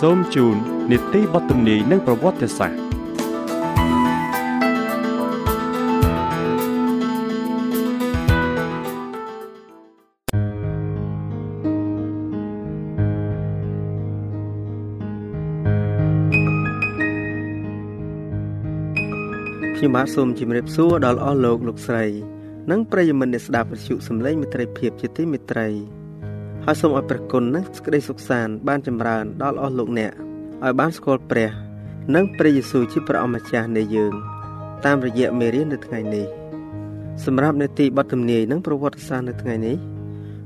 សូមជូននីតិបទទំនាយនិងប្រវត្តិសាស្ត្រខ្ញុំបាទសូមជម្រាបសួរដល់អស់លោកលោកស្រី និងប្រិយមិត្តអ្នកស្ដាប់វិទ្យុសំឡេងមិត្តភាពជាទីមេត្រី ហើយសូមឲ្យព្រះគុណនិងសេចក្តីសុខសាន្តបានចម្រើនដល់អស់លោកអ្នកឲ្យបានស្គាល់ព្រះ និងព្រះយេស៊ូវជាព្រះអម្ចាស់នៃយើង តាមរយៈមេរៀននៅថ្ងៃនេះសម្រាប់នេតិបទទំនាយនិងប្រវត្តិសាស្ត្រនៅថ្ងៃនេះ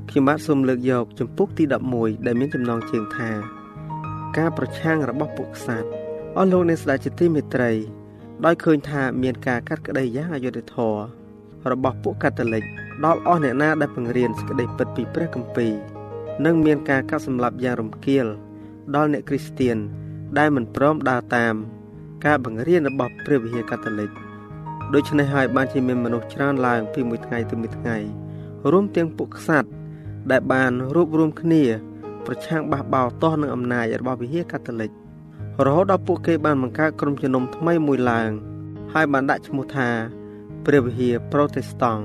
ខ្ញុំបាទសូមលើកយកចំពុកទី11ដែលមានចំណងជើងថា ការប្រឆាំងរបស់ពួកក្សត្រអស់លោកអ្នកស្ដេចជាទីមេត្រី ដោយឃើញថាមានការកាត់ក្តីយ៉ាងអយុត្តិធម៌របស់ពួកកាតូលិកដល់អស់អ្នកណាដែលបង្រៀនសេចក្តីពិតពីព្រះគម្ពីរ និងមានការកាប់សម្លាប់យ៉ាងរំគាលដល់អ្នកគ្រីស្ទៀនដែលមិនព្រមដើរតាម ការបង្រៀនរបស់ព្រះវិហារកាតូលិកដូច្នេះហើយបានជាមានមនុស្សច្រើនឡើងពីមួយថ្ងៃទៅមួយថ្ងៃរួមទាំងពួកក្សត្រដែលបានរួបរวมគ្នា ប្រឆាំងបះបោទាស់នឹងអំណាចរបស់វិហារកាតូលិករហូតដល់ពួកគេបានបង្កើតក្រុមជំនុំថ្មីមួយឡើង ហើយបានដាក់ឈ្មោះថាព្រះវិហារប្រូតេស្តង់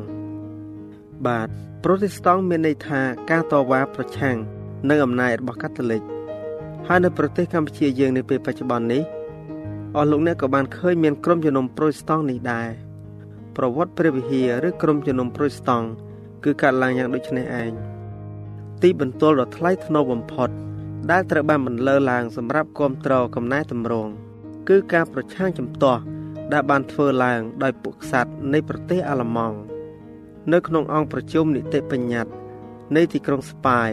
បាទ ប្រូតេស្តង់មានន័យថាការតវ៉ាប្រឆាំងនឹងអំណាចរបស់កាតូលិកហើយនៅប្រទេសកម្ពុជាយើងនាពេលបច្ចុប្បន្ននេះអស់លោកអ្នកក៏បានឃើញមានក្រុមជំនុំប្រូតេស្តង់នេះដែរប្រវត្តិព្រះវិហារឬក្រុមជំនុំប្រូតេស្តង់គឺកើតឡើងយ៉ាងដូចនេះឯងទីបន្ទល់ដ៏ថ្លៃថ្នូរបំផុត ដែលត្រូវបានបន្លឺឡើងសម្រាប់គ្រប់គ្រងកំណែតម្រង់គឺការប្រឆាំងចំទាស់ដែលបានធ្វើឡើងដោយពួកក្សត្រនៃប្រទេសអាល្លឺម៉ង់ នៅក្នុងអង្គប្រជុំនីតិបញ្ញត្តិនៃទីក្រុងស្ប៉ាយ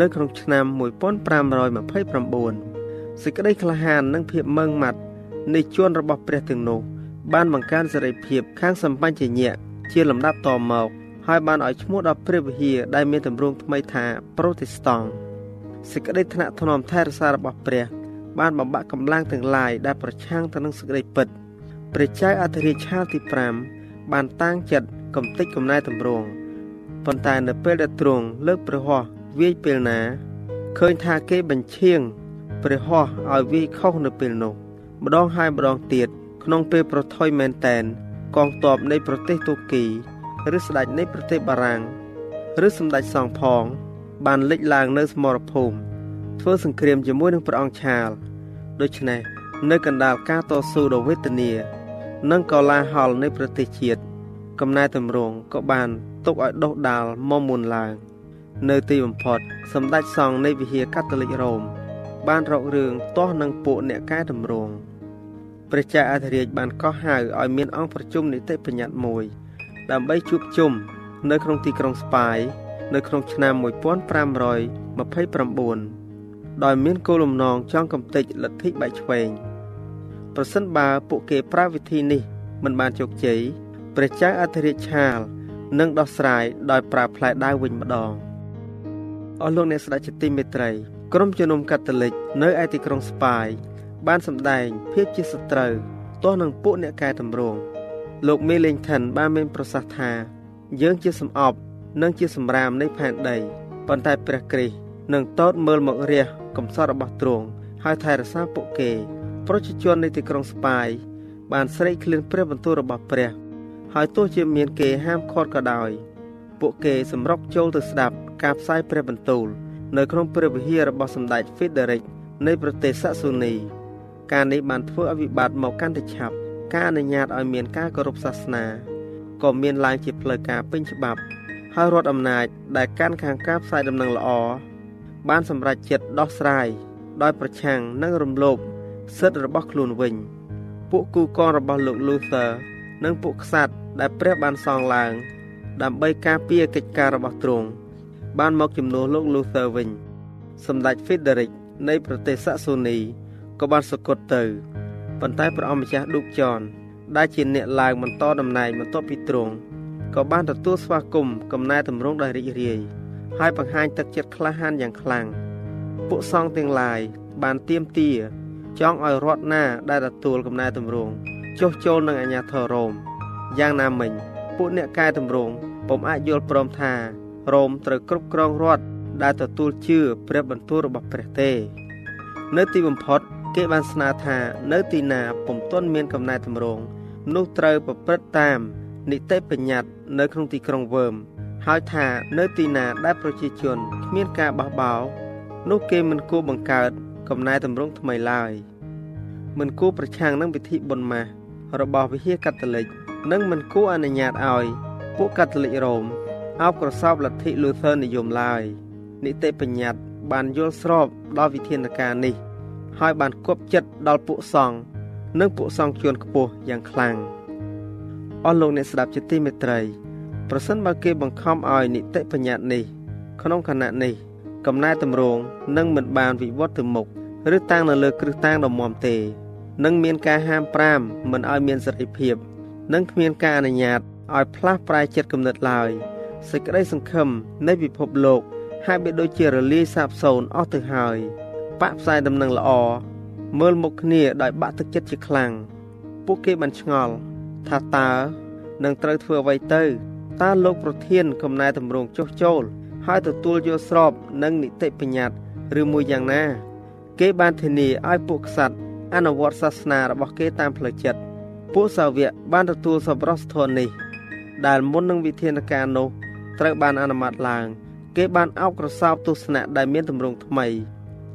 នៅក្នុងឆ្នាំ1529សេចក្តីក្លាហាននិងភាពម៉ឺងម៉ាត់នៃជួនរបស់ព្រះទាំងនោះបានបង្កើនសេរីភាពខាងសម្បញ្ញៈជាលំដាប់តមកហើយបានឲ្យឈ្មោះដល់ព្រះវិហារដែលមានទម្រង់ថ្មីថាប្រូតេស្តង់សេចក្តីថ្នាក់ថ្នមថែរក្សារបស់ព្រះ បានបំបាក់កម្លាំងទាំងឡាយដែលប្រឆាំងទៅនឹងសេចក្តីពិតព្រះចៅអធិរាជឆាលទី5បានតាំងចិត្ត កំតិចកំណែតម្រង់ប៉ុន្តែនៅពេលដែលទ្រង់លើកព្រះហស្ថវាយពេលណាឃើញថាគេបញ្ឈៀងព្រះហស្ថឲ្យវាយខុសនៅពេលនោះម្ដងហើយម្ដងទៀតក្នុងពេលប្រថុយមែនតែនកងទ័ពនៃប្រទេសទូគីឬស្ដេចនៃប្រទេសបារាំងឬសម្ដេចសង្ឃផង បានលេចឡើងនៅសមរភូមិធ្វើសង្គ្រាមជាមួយនឹងព្រះអង្គឆាលដូច្នេះនៅកណ្ដាលការតស៊ូដ៏វេទនា និងកលាហលនៃប្រទេសជាតិ កំណែតម្រង់ក៏បានទុកឲ្យដុះដាលមកមុនឡើង នៅទីបំផុតសម្ដេចសង្ឃនៃវិហារកាតូលិករ៉ូមបានរករឿងទាស់នឹងពួកអ្នកកែតម្រង់ព្រះចៅអធិរាជបានកោះហៅឲ្យមានអង្គប្រជុំនីតិបញ្ញត្តិមួយ ដើម្បីជួបជុំនៅក្នុងទីក្រុងស្ប៉ាយនៅក្នុងឆ្នាំ1529ដោយមានគោលបំណងចង់កំទេចលទ្ធិបែកឆ្វេងប្រសិនបើពួកគេប្រើវិធីនេះមិនបានជោគជ័យ ព្រះចៅអធិរាជឆាលនឹងដោះស្រាយដោយប្រើផ្លែដាវវិញម្ដងអស់លោកអ្នកស្ដេចជាទីមេត្រីក្រុមជំនុំកាតូលិកនៅឯទីក្រុងស្ប៉ាយបានសម្ដែងភាពជាសត្រូវទាស់នឹងពួកអ្នកកែតម្រង់លោកមេលេងថិនបានមានប្រសាសន៍ថា យើងជាសំអប់និងជាសម្រាមនៃផែនដីប៉ុន្តែព្រះគ្រីស្ទនឹងតតមើលមករះកំសត់របស់ទ្រង់ហើយថែរក្សាពួកគេ ប្រជាជននៃទីក្រុងស្ប៉ាយបានស្រែកឃ្លានព្រះបន្ទូលរបស់ព្រះ ហើយទោះជាមានគេហាមឃាត់ក៏ដោយ ពួកគេសម្រុកចូលទៅស្ដាប់ការផ្សាយព្រះបន្ទូល នៅក្នុងព្រះវិហាររបស់សម្ដេច Frederick នៃប្រទេសសាក់សូនី ការនេះបានធ្វើឲ្យវិបត្តិមកកាន់តែឆាប់ការអនុញ្ញាតឲ្យមានការគោរពសាសនាក៏មានឡើងជាផ្លូវការពេញច្បាប់ហើយរដ្ឋអំណាចដែលកាន់ខាងការផ្សាយដំណឹងល្អបានសម្រេចចិត្តដោះស្រាយដោយប្រឆាំងនិងរំលោភសិទ្ធិរបស់ខ្លួនវិញ ពួកគូកងរបស់លោក Luther និងពួកក្សត្រដែលព្រះបានសង់ឡើង ដើម្បីការពារកិច្ចការរបស់ទ្រង់បានមកជំនួសលោក Luther វិញសម្ដេច Frederick នៃប្រទេសសាក់សូនីក៏បានសគត់ទៅប៉ុន្តែព្រះអង្គម្ចាស់ឌូកចនដែលជាអ្នកឡើងបន្តតំណែងបន្ទាប់ពីទ្រង់ក៏បានទទួលស្វាគមន៍កំណែតម្រង់ដោយរីករាយហើយបង្ហាញទឹកចិត្តក្លាហានយ៉ាងខ្លាំងពួកសង្ឃទាំងឡាយបានទៀមទាចង់ឲ្យរដ្ឋណាដែលទទួលកំណែតម្រង់ ចុះចូលនឹងអាញាធររ៉ូមយ៉ាងណាមិញពួកអ្នកកែតម្រង់ពុំអាចយល់ព្រមថារ៉ូមត្រូវគ្រប់គ្រងរដ្ឋដែលទទួលជឿព្រះបន្ទូលរបស់ព្រះទេ នៅទីបំផុត គេបានស្នើថានៅទីណាពុំទាន់មានកំណែតម្រង់នោះត្រូវប្រព្រឹត្តតាមនីតិបញ្ញត្តិនៅក្នុងទីក្រុងវើមហើយថានៅទីណាដែលប្រជាជនគ្មានការបះបោរនោះគេមិនគួរបង្កើតកំណែតម្រង់ថ្មីឡើយមិនគួរប្រឆាំងនឹងពិធីបុណ្យម៉ាស់ របស់វិហារកាតូលិកនិងមិនគួរអនុញ្ញាតឲ្យពួកកាតូលិករ៉ូមអោបក្រសោបលទ្ធិ Luther និយមឡើយនីតិបញ្ញត្តិបានយល់ស្របដល់វិធានការនេះ ហើយបានគប់ចិត្តដល់ពួកសង្ឃនិងពួកសង្ឃជួនខ្ពស់យ៉ាងខ្លាំងអស់លោកអ្នកស្ដាប់ជាទីមេត្រីប្រសិនបើគេបង្ខំឲ្យនីតិបញ្ញត្តិនេះ ក្នុងគណៈនេះ កំណែតម្រង់នឹងមិនបានវិវត្តទៅមុខឬតាំងនៅលើគ្រឹះតាំងដ៏មាំទេ នឹងមានការហាមប្រាមមិនឲ្យមានសេរីភាព និងគ្មានការអនុញ្ញាតឲ្យផ្លាស់ប្រែចិត្តគំនិតឡើយសេចក្តីសង្ឃឹមនៃពិភពលោកហើយបីដូចជារលាយសាបសូន្យអស់ទៅហើយបាក់ផ្សាយដំណឹងល្អមើលមុខគ្នាដោយបាក់ទឹកចិត្តជាខ្លាំងពួកគេបានឆ្ងល់ថាតើនឹងត្រូវធ្វើអ្វីទៅតើលោកប្រធានកំណែតម្រង់ចុះចូលហើយទទួលយល់ស្របនឹងនីតិបញ្ញត្តិឬមួយយ៉ាងណា គេបានធានាឲ្យពួកក្សត្រ អនុវត្តសាសនារបស់គេតាមផ្លូវចិត្តពួកសាវកបានទទួលសប្បុរសធម៌នេះ ដែលមុននឹងវិធានការនោះត្រូវបានអនុម័តឡើង គេបានអោបក្រសោបទស្សនៈដែលមានទម្រង់ថ្មី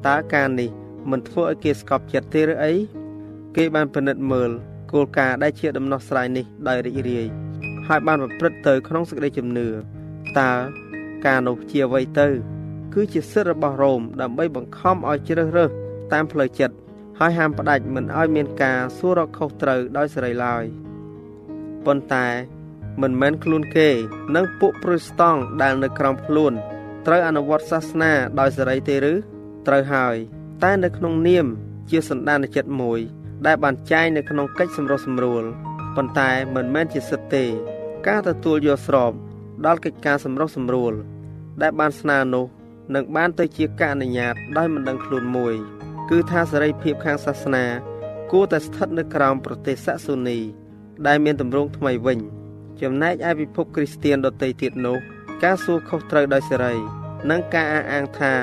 តើការនេះមិនធ្វើឲ្យគេស្កប់ចិត្តទេឬអីគេបានពិនិត្យមើលគោលការណ៍ដែលជាដំណោះស្រាយនេះដោយរីករាយហើយបានប្រព្រឹត្តទៅក្នុងសេចក្តីជំនឿតើការនោះជាអ្វីទៅ គឺជាសិទ្ធិរបស់រ៉ូមដើម្បីបង្ខំឲ្យជ្រើសរើសតាមផ្លូវចិត្ត ហើយហាមផ្ដាច់មិនឲ្យមានការសួររកខុសត្រូវដោយសេរីឡើយប៉ុន្តែមិនមែនខ្លួនគេ និងពួកប្រូតស្តង់ដែលនៅក្រោមខ្លួន ត្រូវអនុវត្តសាសនាដោយសេរីទេឬត្រូវហើយ តែនៅក្នុងនាម ជាសន្តានចិត្តមួយ ដែលបានចែងនៅក្នុងកិច្ចសម្រុះសម្រួលប៉ុន្តែមិនមែនជាសិទ្ធិទេ ការទទួលយកស្របដល់កិច្ចការសម្រុះសម្រួល ដែលបានស្នើនោះនឹងបានទៅជាការអនុញ្ញាតដោយមិនដឹងខ្លួនមួយ គឺថាសេរីភាពខាងសាសនា គួរតែស្ថិតនៅក្រោមប្រទេសសាក់សូនី ដែលមានទម្រង់ថ្មីវិញ ចំណែកឯពិភពគ្រីស្ទានដទៃទៀតនោះ ការសួរខុសត្រូវដោយសេរី និងការអះអាងថា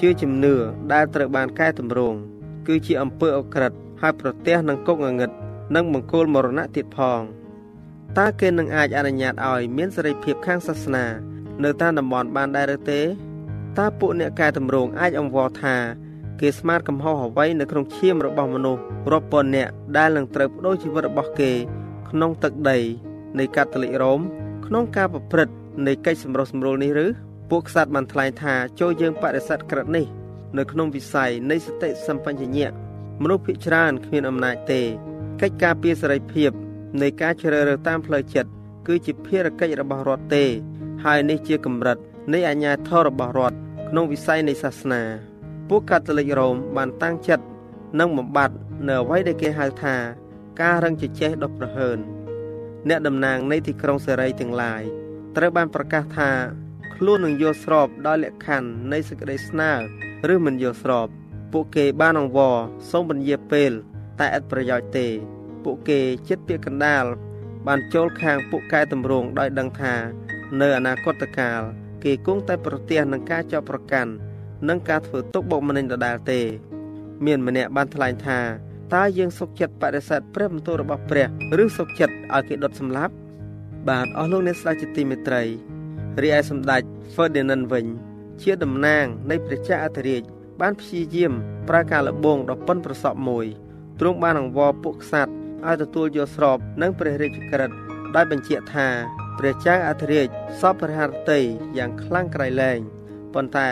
ជាជំនឿដែលត្រូវបានកែតម្រង់គឺជាអំពើអក្រិតហើយប្រទះនឹងគុកងងឹតនិងបង្គោលមរណៈទៀតផងតើគេនឹងអាចអនុញ្ញាតឲ្យមានសេរីភាពខាងសាសនា នៅតាមតំបន់បានដែរឬទេតើពួកអ្នកកែតម្រង់អាចអង្វរថា គេស្មានកំហុសអ្វីនៅក្នុងឈាមរបស់មនុស្សរាប់ពាន់នាក់ដែលនឹងត្រូវបដូរជីវិតរបស់គេ ក្នុងទឹកដីនៃកាតូលិករ៉ូមក្នុងការប្រព្រឹត្តនៃកិច្ចសម្រុះសម្រួលនេះឬពួកក្សត្របានថ្លែងថាចូលយើងបដិសេធក្រិតនេះនៅក្នុងវិស័យនៃសតិសម្បញ្ញៈមនុស្សភាគច្រើនគ្មានអំណាចទេកិច្ចការពារសេរីភាពនៃការជ្រើសរើសតាមផ្លូវចិត្តគឺជាភារកិច្ចរបស់រដ្ឋទេ ហើយនេះជាកម្រិតនៃអាជ្ញាធររបស់រដ្ឋក្នុងវិស័យនៃសាសនា ពួកកាតូលិករ៉ូមបានតាំងចិត្តនិងបំបត្តិនៅអ្វីដែលគេហៅថា ការរឹងជជែកដ៏ប្រហើនអ្នកតំណាងនៃទីក្រុងសេរីទាំងឡាយត្រូវបានប្រកាសថាខ្លួននឹងយល់ស្របដោយលក្ខខណ្ឌនៃសេចក្តីស្នើឬមិនយល់ស្រប ពួកគេបានអង្វរសូមពន្យាពេល តែឥតប្រយោជន៍ទេ ពួកគេចិត្តពាក្យកណ្ដាល បានចូលខាងពួកកែតម្រង់ដោយដឹងថា នៅអនាគតកាល គេគង់តែប្រទះនឹងការចាប់ប្រកាន់ និងការធ្វើទុកបុកម្នេញដដែលទេ មានម្នាក់បានថ្លែងថាតើយើងសុខចិត្តបដិសេធព្រះបន្ទូលរបស់ព្រះឬសុខចិត្តឲ្យគេដុតសម្លាប់ បាទអស់លោកអ្នកស្ដាប់ជាទីមេត្រីរីឯសម្ដេច Ferdinand វិញ ជាតំណាងនៃព្រះចក្រអធិរាជបានព្យាយាមប្រើការលបងដ៏ប៉ុនប្រសពមួយទ្រង់បានអង្វរពួកក្សត្រឲ្យទទួលយកស្របនឹងព្រះរាជក្រឹត្យដោយបញ្ជាក់ថាព្រះចៅអធិរាជសពព្រះハរតីយ៉ាងខ្លាំងក្រៃលែងប៉ុន្តែ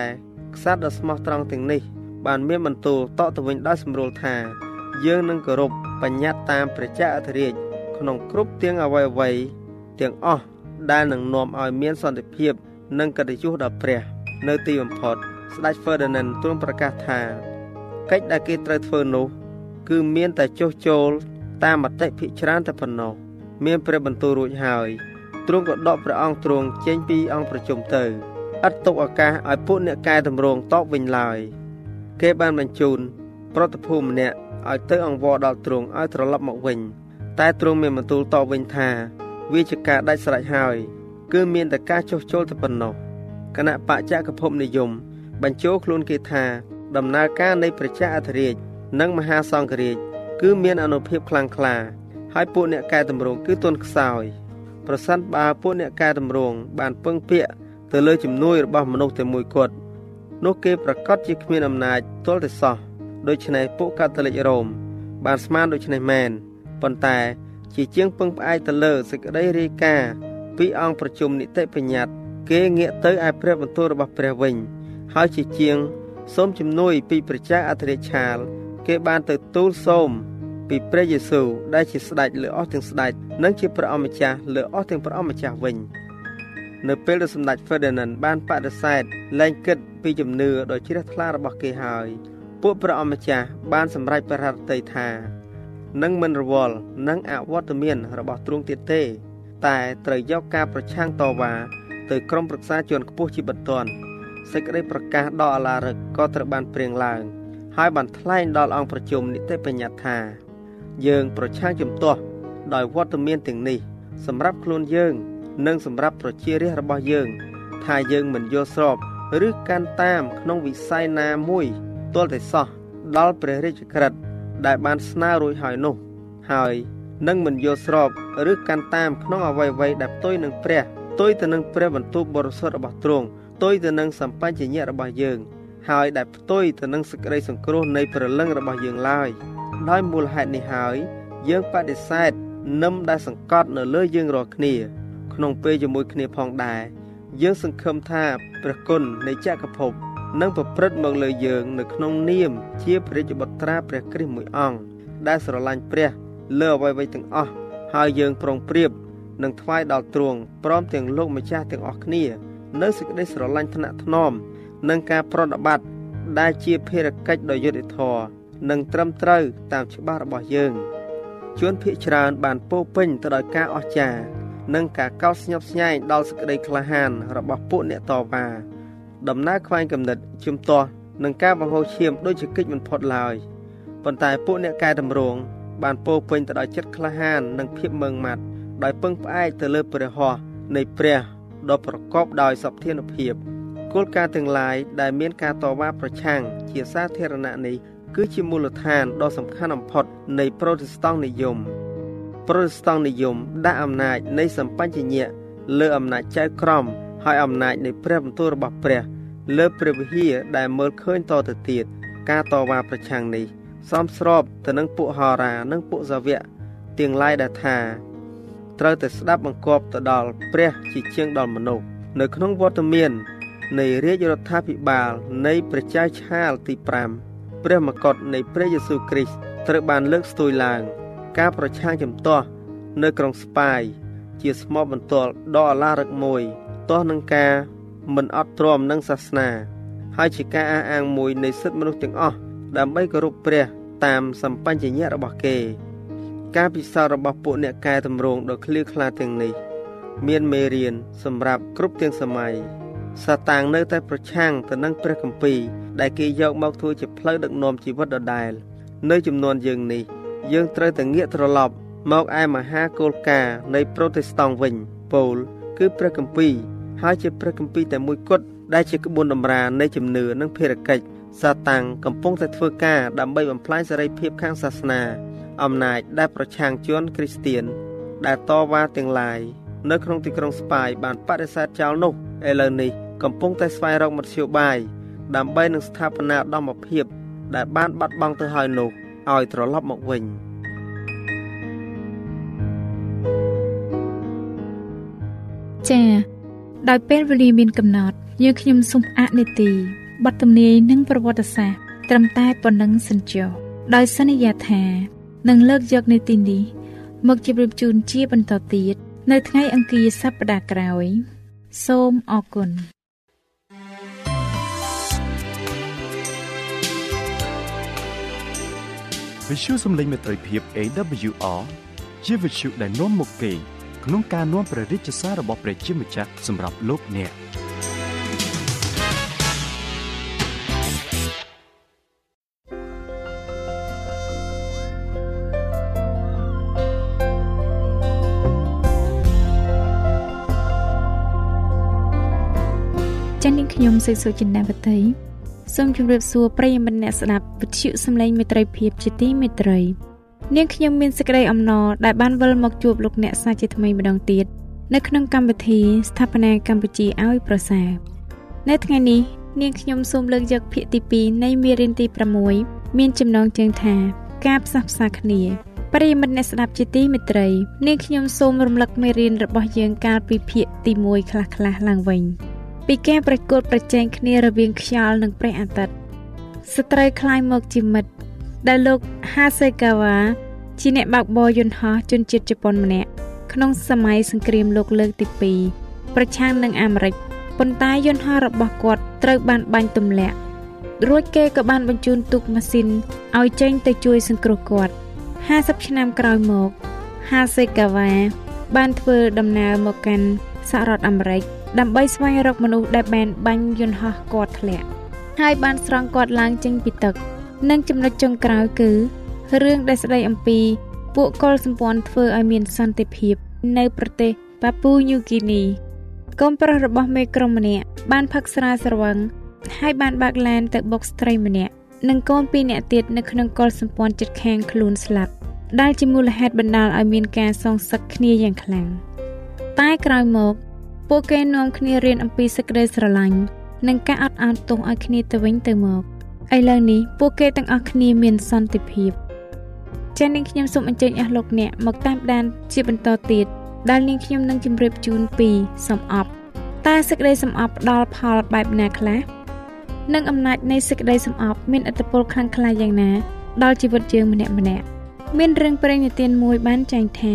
ក្សត្រដ៏ស្មោះត្រង់ទាំងនេះ បានមានបន្ទូលតទៅវិញដោយសម្រួលថាយើងនឹងគោរពបញ្ញត្តិតាមព្រះចៅអធិរាជក្នុងគ្រប់ទាំងអវយវ័យទាំងអស់ដែលនឹងនាំឲ្យមានសន្តិភាព និងកិត្តិយសដល់ព្រះ នៅទីបំផុតស្ដេច Ferdinand ទ្រង់ប្រកាសថាកិច្ចដែលគេត្រូវធ្វើនោះគឺមានតែចុះចូលតាមមតិភិច្រើនតែប៉ុណ្ណោះមានព្រះបន្ទូលរួចហើយទ្រង់ក៏ដកព្រះអង្គទ្រង់ចេញពីអង្គប្រជុំទៅ ឥតទុកឱកាសឲ្យពួកអ្នកកែតម្រង់តបវិញឡើយគេបានបញ្ជូន ប្រតិភូម្នាក់ឲ្យទៅអង្វរដល់ទ្រង់ឲ្យត្រឡប់មកវិញ តែទ្រង់មានបន្ទូលតបវិញថា វាជាការដាច់ស្រេចហើយ គឺមានតែការចុះចូលតែប៉ុណ្ណោះគណៈបច្ចកភពនិយម បញ្ចូលខ្លួនគេថា ដំណើរការនៃប្រជាអធិរាជនិងមហាសង្ឃរាជគឺមានអនុភាពខ្លាំងក្លា ហើយពួកអ្នកកែតម្រង់គឺទន់ខ្សោយប្រសិនបើពួកអ្នកកែតម្រង់បានពឹងពាក់ ទៅលើជំនួយរបស់មនុស្សតែមួយគត់នោះគេប្រកាសជាគ្មានអំណាចទល់តែសោះដូច្នេះពួកកាតូលិករ៉ូមបានស្មានដូច្នេះមែនប៉ុន្តែជាជាងពឹងផ្អែកទៅលើសេចក្តីរាយការណ៍ពីអង្គប្រជុំនីតិបញ្ញត្តិគេងាកទៅឯព្រះបន្ទូលរបស់ព្រះវិញ ហើយជាជាង សូមជំនួយពីប្រជាអធិរាជឆាល គេបានទៅទូលសូមពីព្រះយេស៊ូវដែលជាស្ដេចលើអស់ទាំងស្ដេចនិងជាព្រះអម្ចាស់លើអស់ទាំងព្រះអម្ចាស់វិញ នៅពេលដែលសម្ដេច Ferdinand បានបដិសេធលែងគិតពីជំនឿដ៏ជ្រះថ្លារបស់គេហើយពួកព្រះអម្ចាស់បានសម្រេចប្រតិទិថានឹងមិនរវល់នឹងអវត្តមានរបស់ទ្រង់ទៀតទេ តែត្រូវយកការប្រឆាំងតវ៉ាទៅក្រុមប្រឹក្សាជាន់ខ្ពស់ជាបន្ទាន់សេចក្តីប្រកាសដ៏អាឡារឹកក៏ត្រូវបានព្រៀងឡើងហើយបានថ្លែងដល់អង្គប្រជុំនីតិបញ្ញត្តិថាយើងប្រឆាំងជំទាស់ដោយវត្តមានទាំងនេះ សម្រាប់ខ្លួនយើង និងសម្រាប់ប្រជារាស្ត្ររបស់យើង ថាយើងមិនយល់ស្របឬកាន់តាមក្នុងវិស័យណាមួយទាល់តែសោះដល់ព្រះរាជក្រឹត្យដែលបានស្នើរួចហើយនោះ ហើយនឹងមិនយល់ស្របឬកាន់តាមក្នុងអវ័យអ្វីដែលផ្ទុយនឹងព្រះផ្ទុយទៅនឹងព្រះបន្ទូលបរិសុទ្ធរបស់ទ្រង់ផ្ទុយទៅនឹងសម្បញ្ញៈរបស់យើង ហើយដែលផ្ទុយទៅនឹងសេចក្តីសង្គ្រោះនៃព្រលឹងរបស់យើងឡើយ។ដោយមូលហេតុនេះហើយយើងបដិសេធនឹមដែលសង្កត់នៅលើយើងរាល់គ្នា ក្នុងពេលជាមួយគ្នាផងដែរយើងសង្ឃឹមថាព្រះគុណនៃចក្រភពនឹងប្រព្រឹត្តមកលើយើង នៅក្នុងនាម ជាព្រះរាជបុត្រាព្រះគ្រីស្ទមួយអង្គដែលស្រឡាញ់ព្រះលើអ្វីៗទាំងអស់ហើយយើងប្រុងប្រៀបនឹងថ្វាយដល់ទ្រង់ព្រមទាំងលោកម្ចាស់ទាំងអស់គ្នា នៅសេចក្តីស្រឡាញ់ថ្នាក់ថ្នមនិងការប្រតិបត្តិដែលជាភារកិច្ចដ៏យុត្តិធម៌និងត្រឹមត្រូវតាមច្បាប់របស់យើងជួនភាកច្រើនបានពោពេញទៅដោយការអស្ចារ្យ និងការកោតស្ញប់ស្ញែងដល់សេចក្តីក្លាហាន របស់ពួកអ្នកតវ៉ាដំណើរខ្វែងគំនិតជំទាស់នឹងការបង្ហូរឈាមដូចជាកិច្ចមិនផុតឡើយប៉ុន្តែពួកអ្នកកែតម្រង់បានពោពេញទៅដោយចិត្តក្លាហាន និងភាពម៉ឺងម៉ាត់ដោយពឹងផ្អែកទៅលើព្រះហស្ថនៃព្រះដ៏ប្រកបដោយសព្វធានុភាពគោលការណ៍ទាំងឡាយដែលមានការតវ៉ាប្រឆាំងជាសាធារណៈនេះគឺជាមូលដ្ឋានដ៏សំខាន់បំផុតនៃប្រូតេស្តង់និយម ប្រូតេស្តង់និយមដាក់អំណាចនៃសម្បញ្ញៈលើអំណាចចៅក្រមហើយអំណាចនៃព្រះបន្ទូលរបស់ព្រះ លើព្រះវិហារដែលមើលឃើញតទៅទៀតការតវ៉ាប្រឆាំងនេះសមស្របទៅនឹងពួកហោរានិងពួកសាវកទាំងឡាយដែលថាត្រូវតែស្ដាប់បង្គាប់ទៅដល់ព្រះជាជាងដល់មនុស្សនៅក្នុងវត្តមាននៃរាជរដ្ឋាភិបាលនៃប្រជាឆាលទី5ព្រះមកុដនៃព្រះយេស៊ូវគ្រីស្ទត្រូវបានលើកស្ទួយឡើង ការប្រឆាំងចំទាស់នៅក្រុងស្ប៉ាយជាស្មោះបន្ទាល់ដ៏អាឡារឹកមួយទាស់នឹងការមិនអត់ទ្រាំនឹងសាសនា ហើយជាការអះអាងមួយនៃសិទ្ធិមនុស្សទាំងអស់ដើម្បីគោរពព្រះតាមសម្បញ្ញៈរបស់គេ ការពិសោធន៍របស់ពួកអ្នកកែតម្រង់ដ៏ឃ្លាខ្លាទាំងនេះ មានមេរៀនសម្រាប់គ្រប់ទាំងសម័យសាតាំងនៅតែប្រឆាំងទៅនឹងព្រះគម្ពីរដែលគេយកមកធ្វើជាផ្លូវដឹកនាំជីវិតដដែល នៅចំនួនយើងនេះ យើងត្រូវតែងាកត្រឡប់មកឯមហាគោលការណ៍នៃប្រូតេស្តង់វិញពោលគឺព្រះគម្ពីរហើយជាព្រះគម្ពីរតែមួយគត់ដែលជាក្បួនតម្រានៃជំនឿនិងភារកិច្ចសាតាំងកំពុងតែធ្វើការដើម្បីបំផ្លាញសេរីភាពខាងសាសនា អំណាចដែលប្រឆាំងជនគ្រីស្ទៀនដែលតវ៉ាទាំងឡាយនៅក្នុងទីក្រុងស្ប៉ាយបានបដិសេធចោលនោះឥឡូវនេះកំពុងតែស្វែងរកមធ្យោបាយដើម្បីនឹងស្ថាបនាដំណភាពដែលបានបាត់បង់ទៅហើយនោះ ឲ្យត្រឡប់មកវិញចា៎ដោយពេលវេលាមានកំណត់យើងខ្ញុំសូមអនុទីបទទំនាយនិងប្រវត្តិសាស្ត្រត្រឹមតែប៉ុណ្ណឹងសិនចុះដោយសន្យាថានឹងលើកយកនីតិនេះមកជម្រាបជូនជាបន្តទៀតនៅថ្ងៃអង្គារសប្តាហ៍ក្រោយ សូមអរគុណ វិទ្យុសំឡេងមេត្រីភាព AWR ជាវិទ្យុដែលនាំមកពីក្នុងការនាំព្រះរាជសាររបស់ព្រះជាម្ចាស់សម្រាប់លោកអ្នកចា៎នាងខ្ញុំសេកសុចិន្តាវតី សូមជម្រាបសួរប្រិយមិត្តអ្នកស្ដាប់វិទ្យុសំឡេងមេត្រីភាពជាទីមេត្រី នាងខ្ញុំមានសេចក្តីអំណរដែលបានវិលមកជួបលោកអ្នកសាជាថ្មីម្ដងទៀតនៅក្នុងកម្មវិធីស្ថាបនាកម្ពុជាឲ្យប្រសើរនៅថ្ងៃនេះនាងខ្ញុំសូមលើកយកភាគទី2នៃមេរៀនទី6មានចំណងជើងថាការផ្សះផ្សាគ្នាប្រិយមិត្តអ្នកស្ដាប់ជាទីមេត្រី នាងខ្ញុំសូមរំលឹកមេរៀនរបស់យើងកាលពីភាគទី1ខ្លះៗឡើងវិញ ពីការប្រកួតប្រជែងគ្នារវាងខ្យល់និងព្រះអាទិត្យស្ត្រីคล้ายមកជាមិត្តដែលលោក Hasegawa ជាអ្នកបើកបរយន្តហោះជនជាតិជប៉ុនម្នាក់ក្នុងសម័យសង្គ្រាមលោកលើកទី2ប្រឆាំងនឹងអាមេរិកប៉ុន្តែយន្តហោះរបស់គាត់ត្រូវបានបាញ់ទម្លាក់រួចគេក៏បានបញ្ជូនទូកម៉ាស៊ីនឲ្យចេញទៅជួយសង្គ្រោះគាត់50ឆ្នាំក្រោយមក Hasegawa បានធ្វើដំណើរមកកាន់សហរដ្ឋអាមេរិក ដើម្បីស្វែងរកមនុស្សដែលបានបាញ់យន្តហោះគាត់ធ្លាក់ហើយបានស្រង់គាត់ឡើងចេញពីទឹក និងចំណុចចុងក្រោយគឺរឿងដែលស្ដីអំពីពួកកុលសម្ព័ន្ធធ្វើឲ្យមានសន្តិភាព នៅប្រទេសប៉ាពូញូគីនីកូនប្រុសរបស់មេក្រុមម្នាក់បានផឹកស្រាស្រវឹងហើយបានបើកឡានទៅបុកស្ត្រីម្នាក់និងកូនពីរនាក់ទៀតនៅក្នុងកុលសម្ព័ន្ធចិត្តខាងខ្លួនស្លាប់ដែលជាមូលហេតុបណ្ដាលឲ្យមានការសងសឹកគ្នាយ៉ាងខ្លាំងតែក្រោយមក ពួកគេនាំគ្នារៀនអំពីសេចក្តីស្រឡាញ់និងការអត់ឱនទោសឲ្យគ្នាទៅវិញទៅមកឥឡូវនេះពួកគេទាំងអស់គ្នាមានសន្តិភាពចា៎នាងខ្ញុំសូមអញ្ជើញអស់លោកអ្នកមកតាមដានជាបន្តទៀតដែលនាងខ្ញុំនឹងជម្រាបជូនពីសំអប់តើសេចក្តីសំអប់ផ្ដល់ផលបែបណាខ្លះនិងអំណាចនៃសេចក្តីសំអប់មានឥទ្ធិពលខ្លាំងក្លាយ៉ាងណាដល់ជីវិតយើងម្នាក់ម្នាក់មានរឿងព្រេងនិទានមួយបានចែងថា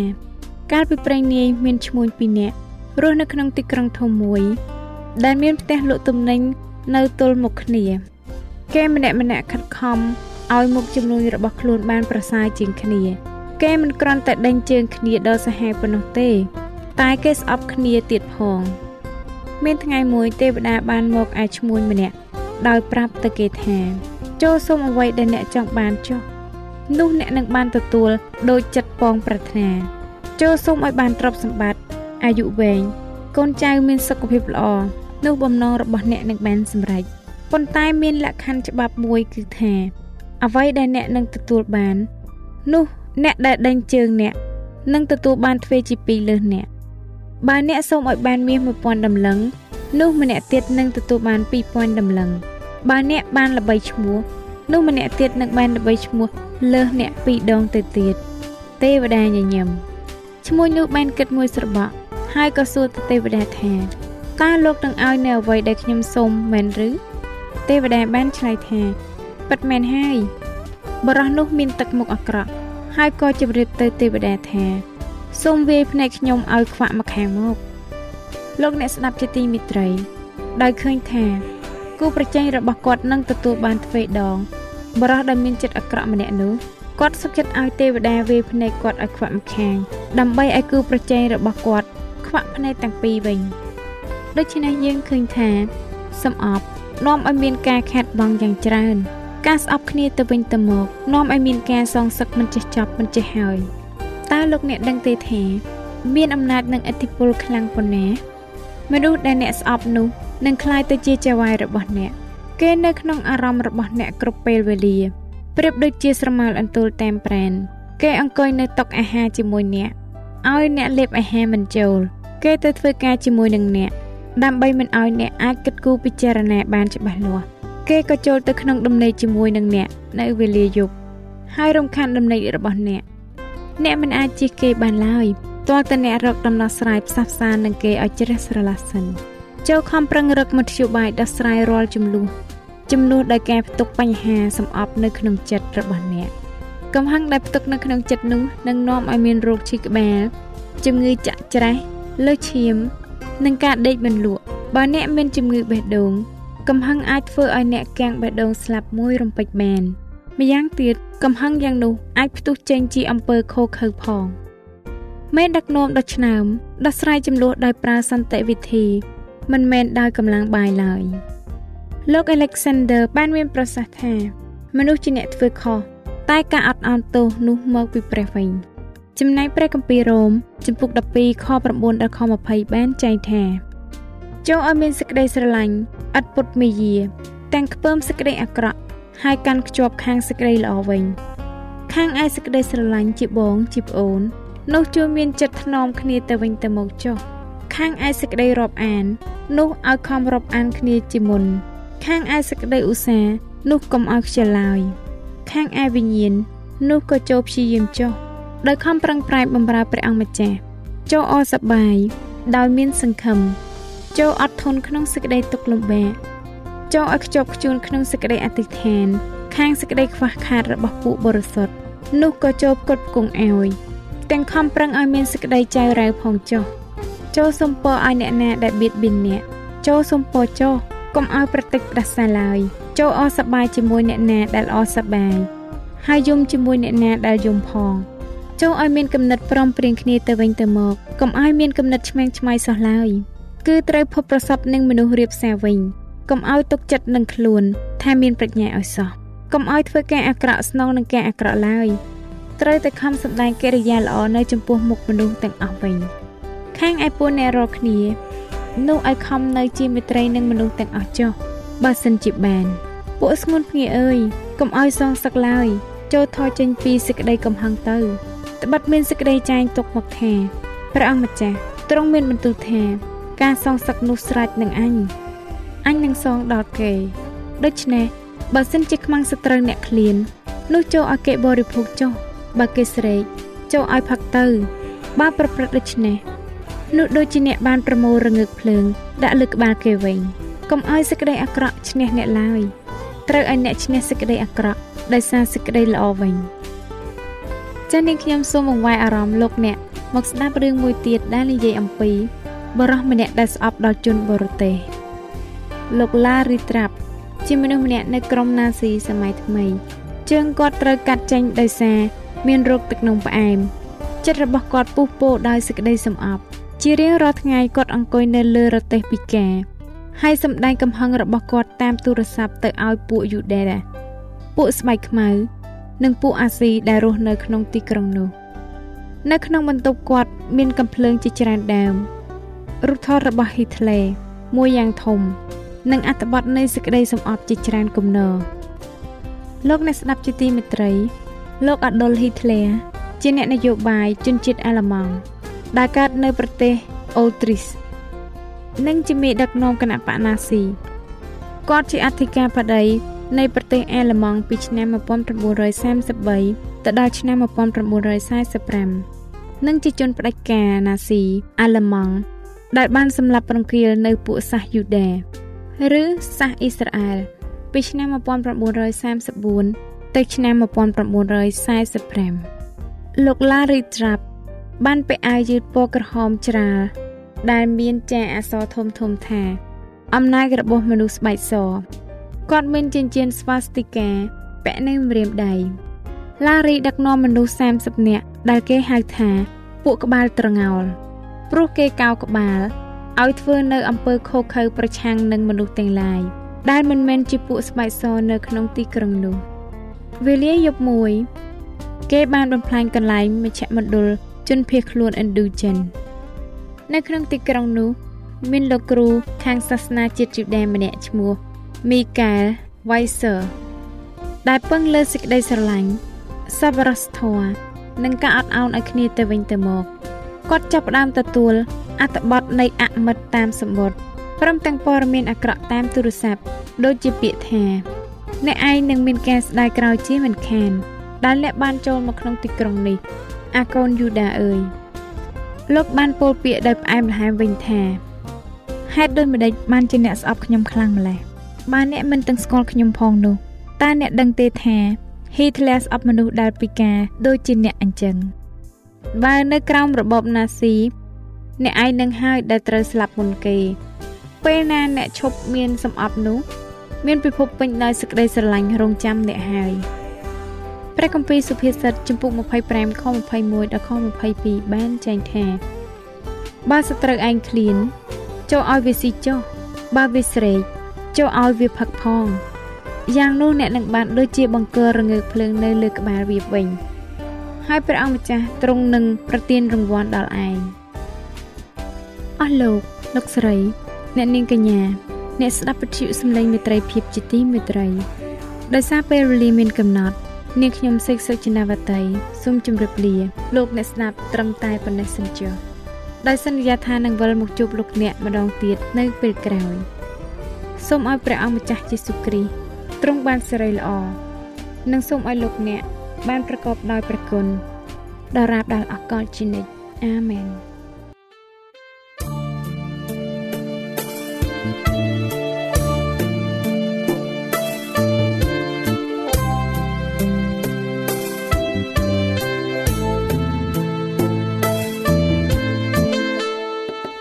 កាលពីព្រេងនាយមានឈ្មួញពីរនាក់ រស់នៅក្នុងទីក្រុងធំមួយ ដែលមានផ្ទះលក់ទំនិញនៅទល់មុខគ្នា គេម្នាក់ម្នាក់ខិតខំឲ្យមុខជំនួញរបស់ខ្លួនបានប្រសើរជាងគ្នា គេមិនគ្រាន់តែដេញជើងគ្នាដល់សាហាវប៉ុណ្ណោះទេ តែគេស្អប់គ្នាទៀតផង មានថ្ងៃមួយទេវតាបានមកឯឈ្មួញម្នាក់ដោយប្រាប់ទៅគេថា ចូលសុំអ្វីដែលអ្នកចង់បានចុះនោះអ្នកនឹងបានទទួលដោយចិត្តពងប្រាថ្នាចូលសុំឲ្យបានទ្រព្យសម្បត្តិ អាយុវែងកូនចៅមានសុខភាពល្អនោះបំណងរបស់អ្នកនឹងបានសម្រេចប៉ុន្តែមានលក្ខខណ្ឌច្បាប់មួយគឺថា អ្វីដែលអ្នកនឹងទទួលបាន នោះអ្នកដែលដេញជើងអ្នកនឹងទទួលបានទ្វេជា2លើសអ្នកបើអ្នកសូមឲ្យបានមាស1000ដំឡឹងនោះម្នាក់ទៀតនឹងទទួលបាន2000ដំឡឹងបើអ្នកបានល្បីឈ្មោះនោះម្នាក់ទៀតនឹងបានល្បីឈ្មោះលើសអ្នក2ដងទៅទៀតទេវតាញញឹមឈ្មោះនោះបានគិតមួយស្របក់ ហើយក៏សួរទៅទេវតាថាតើលោកនឹងឲ្យនៅអ្វីដែលខ្ញុំសូមមែនឬទេវតាបានឆ្លើយថាពិតមែនហើយបរោះនោះមានទឹកមុខអាក្រក់ហើយក៏ជម្រាបទៅទេវតាថាសូមវាយភ្នែកខ្ញុំឲ្យខ្វាក់មកខាងមកលោកអ្នកស្ដាប់ជាទីមិត្តរីដោយឃើញថាគូប្រជែងរបស់គាត់នឹងទទួលបានទ្វេដងបរោះដែលមានចិត្តអាក្រក់ម្នាក់នោះគាត់សុខចិត្តឲ្យទេវតាវាយភ្នែកគាត់ឲ្យខ្វាក់ម្ខាងដើម្បីឲ្យគូប្រជែងរបស់គាត់ ខ្វាក់ភ្នែកទាំងពីរវិញដូច្នេះយើងឃើញថាសំអប់នាំឲ្យមានការខាត់បងយ៉ាងច្រើន ការស្អប់គ្នាទៅវិញទៅមកនាំឲ្យមានការសងសឹកមិនចេះចប់មិនចេះហើយតើលោកអ្នកដឹងទេថាមានអំណាចនិងឥទ្ធិពលខ្លាំងប៉ុណ្ណាមនុស្សដែលអ្នកស្អប់នោះនឹងคล้ายទៅជាចៅហ្វាយរបស់អ្នកគេនៅក្នុងអារម្មណ៍របស់អ្នកគ្រប់ពេលវេលាប្រៀបដូចជាស្រមើលអន្ទូលតាមប្រែនគេអង្គុយនៅតុអាហារជាមួយអ្នកឲ្យអ្នកលេបអាហារមិនចូល គេទៅធ្វើការជាមួយនឹងអ្នកដើម្បីមិនឲ្យអ្នកអាចគិតគូរពិចារណាបានច្បាស់លាស់គេក៏ចូលទៅក្នុងដំណេកជាមួយនឹងអ្នកនៅវេលាយប់ហើយរំខានដំណេករបស់អ្នកអ្នកមិនអាចជិះគេបានឡើយទាល់តែអ្នករកដំណោះស្រាយផ្សះផ្សានឹងគេឲ្យជ្រះស្រឡះសិនចូលខំប្រឹងរកមធ្យោបាយដោះស្រាយរាល់ចំនួនចំនួនដោយការផ្ទុកបញ្ហាសម្អប់នៅក្នុងចិត្តរបស់អ្នកកំហឹងដែលផ្ទុកនៅក្នុងចិត្តនោះនឹងនាំឲ្យមានរោគឈឺក្បាលជំងឺចាក់ច្រេះ លើសឈាម និងការដេកមិនលក់បើអ្នកមានជំងឺបេះដូងកំហឹងអាចធ្វើឲ្យអ្នកកាំងបេះដូងស្លាប់មួយរំពេចបាន ម្យ៉ាងទៀតកំហឹងយ៉ាងនោះអាចផ្ទុះចេញជាអំពើខូខើផងមេដឹកនាំដ៏ឆ្នើមដោះស្រាយចំនួនដោយប្រើសន្តិវិធី មិនមែនដោយកម្លាំងបាយឡើយលោក Alexander បានមានប្រសាសន៍ថា មនុស្សជាអ្នកធ្វើខុសតែការអត់អន់ទោសនោះមកពីព្រះវិញ ចំណែកព្រះគម្ពីររ៉ូមជំពូក12ខ9ដល់ខ20បានចែងថាចូលឲ្យមានសេចក្តីស្រឡាញ់ឥតពុតមេយា ទាំងខ្ពើមសេចក្តីអាក្រក់ហើយកាន់ខ្ជាប់ខាងសេចក្តីល្អវិញ ខាងឯសេចក្តីស្រឡាញ់ជាបងជាប្អូន នោះជួយមានចិត្តថ្នមគ្នាទៅវិញទៅមកចុះខាងឯសេចក្តីរាប់អាន នោះឲ្យខំរាប់អានគ្នាជាមុន ខាងឯសេចក្តីឧស្សាហ៍នោះកុំឲ្យខ្ជិលឡើយខាងឯវិញ្ញាណនោះក៏ចូលព្យាយាមចុះ ដោយខំប្រឹងប្រែងបម្រើព្រះអង្គម្ចាស់ចូលអសប្បាយដោយមានសង្ឃឹមចូលអត់ធន់ក្នុងសេចក្តីទុក្ខលំបាកចូលឲ្យខ្ជាប់ខ្ជួនក្នុងសេចក្តីអធិដ្ឋាន ខាងសេចក្តីខ្វះខាតរបស់ពួកបរិសុទ្ធនោះក៏ចូលផ្គត់ផ្គង់ឲ្យទាំងខំប្រឹងឲ្យមានសេចក្តីចៅរៅផងចុះចូលសុំពរឲ្យអ្នកណាដែលបៀតបៀនអ្នកចូលសុំពរចុះកុំឲ្យប្រតិចផ្ដាសាឡើយចូលអសប្បាយជាមួយអ្នកណាដែលអសប្បាយហើយយំជាមួយអ្នកណាដែលយំផង ចូលឲ្យមានគំនិតព្រមព្រៀងគ្នាទៅវិញទៅមកកុំឲ្យមានគំនិតឆ្មេងឆ្មៃសោះឡើយគឺត្រូវភពប្រសពនឹងមនុស្សរៀបសារវិញកុំឲ្យទុកចិត្តនឹងខ្លួនថាមានប្រាជ្ញាឲ្យសោះកុំឲ្យធ្វើការអាក្រក់ស្នងនឹងការអាក្រក់ឡើយត្រូវតែខំសម្ដែងកិរិយាល្អនៅចំពោះមុខមនុស្សទាំងអស់វិញខាងឯពួកអ្នករកគ្នានោះឲ្យខំនៅជាមិត្តរីនឹងមនុស្សទាំងអស់ចុះបើសិនជាបានពួកស្ងួនភ្ងាអើយកុំឲ្យសងសឹកឡើយចូលថយចេញពីសេចក្តីកំហឹងទៅ ត្បិតមានសេចក្តីចែងទុកមកថាព្រះអង្គម្ចាស់ទ្រង់មានបន្ទូលថា ការសងសឹកនោះស្រេចនឹងអញអញនឹងសងដល់គេដូច្នេះបើសិនជាខ្មាំងសត្រូវអ្នកឃ្លាននោះចូលឲ្យគេបរិភោគចុះបើគេស្រែកចូលឲ្យផឹកទៅបើប្រព្រឹត្តដូច្នេះនោះដូចជាអ្នកបានប្រមូលរងើកភ្លើងដាក់លើក្បាលគេវិញកុំឲ្យសេចក្តីអាក្រក់ឈ្នះអ្នកឡើយត្រូវឲ្យអ្នកឈ្នះសេចក្តីអាក្រក់ដោយសារសេចក្តីល្អវិញ ចា៎នាងខ្ញុំសូមបង្វែរអារម្មណ៍លោកអ្នកមកស្ដាប់រឿងមួយទៀតដែលនិយាយអំពីបរិះម្នាក់ដែលស្អប់ដល់ជនបរទេសលោកឡារីត្រាប់ជាមនុស្សម្នាក់នៅក្រុងណាស៊ីសម័យថ្មី ជើងគាត់ត្រូវកាត់ចេញដោយសារមានរោគទឹកនោមផ្អែមចិត្តរបស់គាត់ពុះពោដោយសេចក្តីសំអប់ជារៀងរាល់ថ្ងៃគាត់អង្គុយនៅលើរទេះពិការហើយសម្ដែងកំហឹងរបស់គាត់តាមទូរស័ព្ទទៅឲ្យពួកយូដេរ៉ាពួកស្បែកខ្មៅ និងពួកអាស៊ីដែលរស់នៅក្នុងទីក្រុងនោះ នៅក្នុងបន្ទប់គាត់មានកំភ្លើងជាច្រើនដើមរូបថតរបស់ហ៊ីតឡេមួយយ៉ាងធំ និងអត្ថបទនៃសេចក្តីសំអប់ជាច្រើនគំនរលោកអ្នកស្ដាប់ជាទីមេត្រី លោកអាដុលហ៊ីតឡេជាអ្នកនយោបាយជនជាតិអាល្លឺម៉ង់ដែលកើតនៅប្រទេសអូទ្រីសនិងជាមេដឹកនាំគណៈបកណាស៊ីគាត់ជាអធិការបតី នៃប្រទេសអាល្លឺម៉ង់ពីឆ្នាំ1933ទៅដល់ឆ្នាំ1945និងជាជនផ្ដាច់ការណាស៊ីអាល្លឺម៉ង់ដែលបានសម្លាប់រង្គាលនៅពួកសាសយូដាឬសាសអ៊ីស្រាអែលពីឆ្នាំ1934ទៅឆ្នាំ1945លោក Larry Trapp បានពាក់អាវយឺតពណ៌ក្រហមច្រាលដែលមានចាអក្សរធំធំថា អំណាចរបស់មនុស្សស្បែកស គាត់មានចិញ្ចៀនស្វាស្តិកាពាក់នៅម្រាមដៃឡារីដឹកនាំមនុស្ស30នាក់ដែលគេហៅថាពួកក្បាលត្រងោលព្រោះគេកោក្បាលឲ្យធ្វើនៅអំពើខុសខើប្រឆាំងនឹងមនុស្សទាំងឡាយដែលមិនមែនជាពួកស្បែកសនៅក្នុងទីក្រុងនោះវេលាយប់មួយ គេបានបំផ្លាញកន្លែងមជ្ឈមណ្ឌលជនភៀសខ្លួនឥណ្ឌូចិននៅក្នុងទីក្រុងនោះ មានលោកគ្រូខាងសាសនាជាតិយូដេម្នាក់ឈ្មោះ Mikael Weiser ដែលពឹងលើសេចក្តីស្រឡាញ់សប្បុរសធម៌និងការអត់ឱនឲ្យគ្នាទៅវិញទៅមកគាត់ចាប់ផ្ដើមទទួលអត្ថបទនៃអមិត្តតាមសម្បត្តិព្រមទាំងព័ត៌មានអាក្រក់តាមទូរស័ព្ទដូចជាពាក្យថាអ្នកឯងនឹងមានការស្ដាយក្រោយជាមិនខានដែលអ្នកបានចូលមកក្នុងទីក្រុងនេះអាកូនយូដាអើយលោកបានពោលពាក្យដោយផ្អែមល្ហែមវិញថាហេតុដូចម្ដេចបានជាអ្នកស្អប់ខ្ញុំខ្លាំងម្ល៉េះ បើអ្នកមិនទាំងស្គាល់ខ្ញុំផងនោះតើអ្នកដឹងទេថាហ៊ីតលែស្អប់មនុស្សដែលពិការដូចជាអ្នកអញ្ចឹងបើនៅក្រោមរបបណាស៊ីអ្នកឯងនឹងហើយដែលត្រូវស្លាប់មុនគេ ពេលណាអ្នកឈប់មានសម្អប់នោះ មានពិភពពេញដោយសេចក្តីស្រឡាញ់រងចាំអ្នកហើយព្រះគម្ពីរសុភាសិតចំពុក25ខ21ដល់ខ22បានចែងថាបើសត្រូវឯងឃ្លានចូលឲ្យវាស៊ីចុះបើវាស្រេក ចូលឲ្យវាផឹកផងយ៉ាងនោះអ្នកនឹងបានដូចជាបង្គើរងើកភ្លើងនៅលើក្បាលវាវិញហើយព្រះអង្គម្ចាស់ទ្រង់នឹងប្រទានរង្វាន់ដល់ឯងអស់លោកលោកស្រី អ្នកនាងកញ្ញាអ្នកស្ដាប់វិទ្យុសំឡេងមេត្រីភាពជាទីមេត្រីដោយសារពេលវេលាមានកំណត់នាងខ្ញុំសេកសុចិនាវតីសូមជម្រាបលាលោកអ្នកស្ដាប់ត្រឹមតែប៉ុណ្ណេះសិនចុះដោយសន្យាថានឹងវិលមកជួបលោកអ្នកម្ដងទៀតនៅពេលក្រោយ សូមឲ្យព្រះអង្គម្ចាស់យេស៊ូវគ្រីស្ទទ្រង់បានសេរីល្អនិងសូមឲ្យលោកអ្នកបានប្រកបដោយព្រះគុណដរាបដល់អកលជានិច្ចអាមែន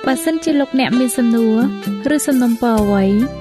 បើសិនជាលោកអ្នកមានសំណួរឬសំណុំពរអ្វី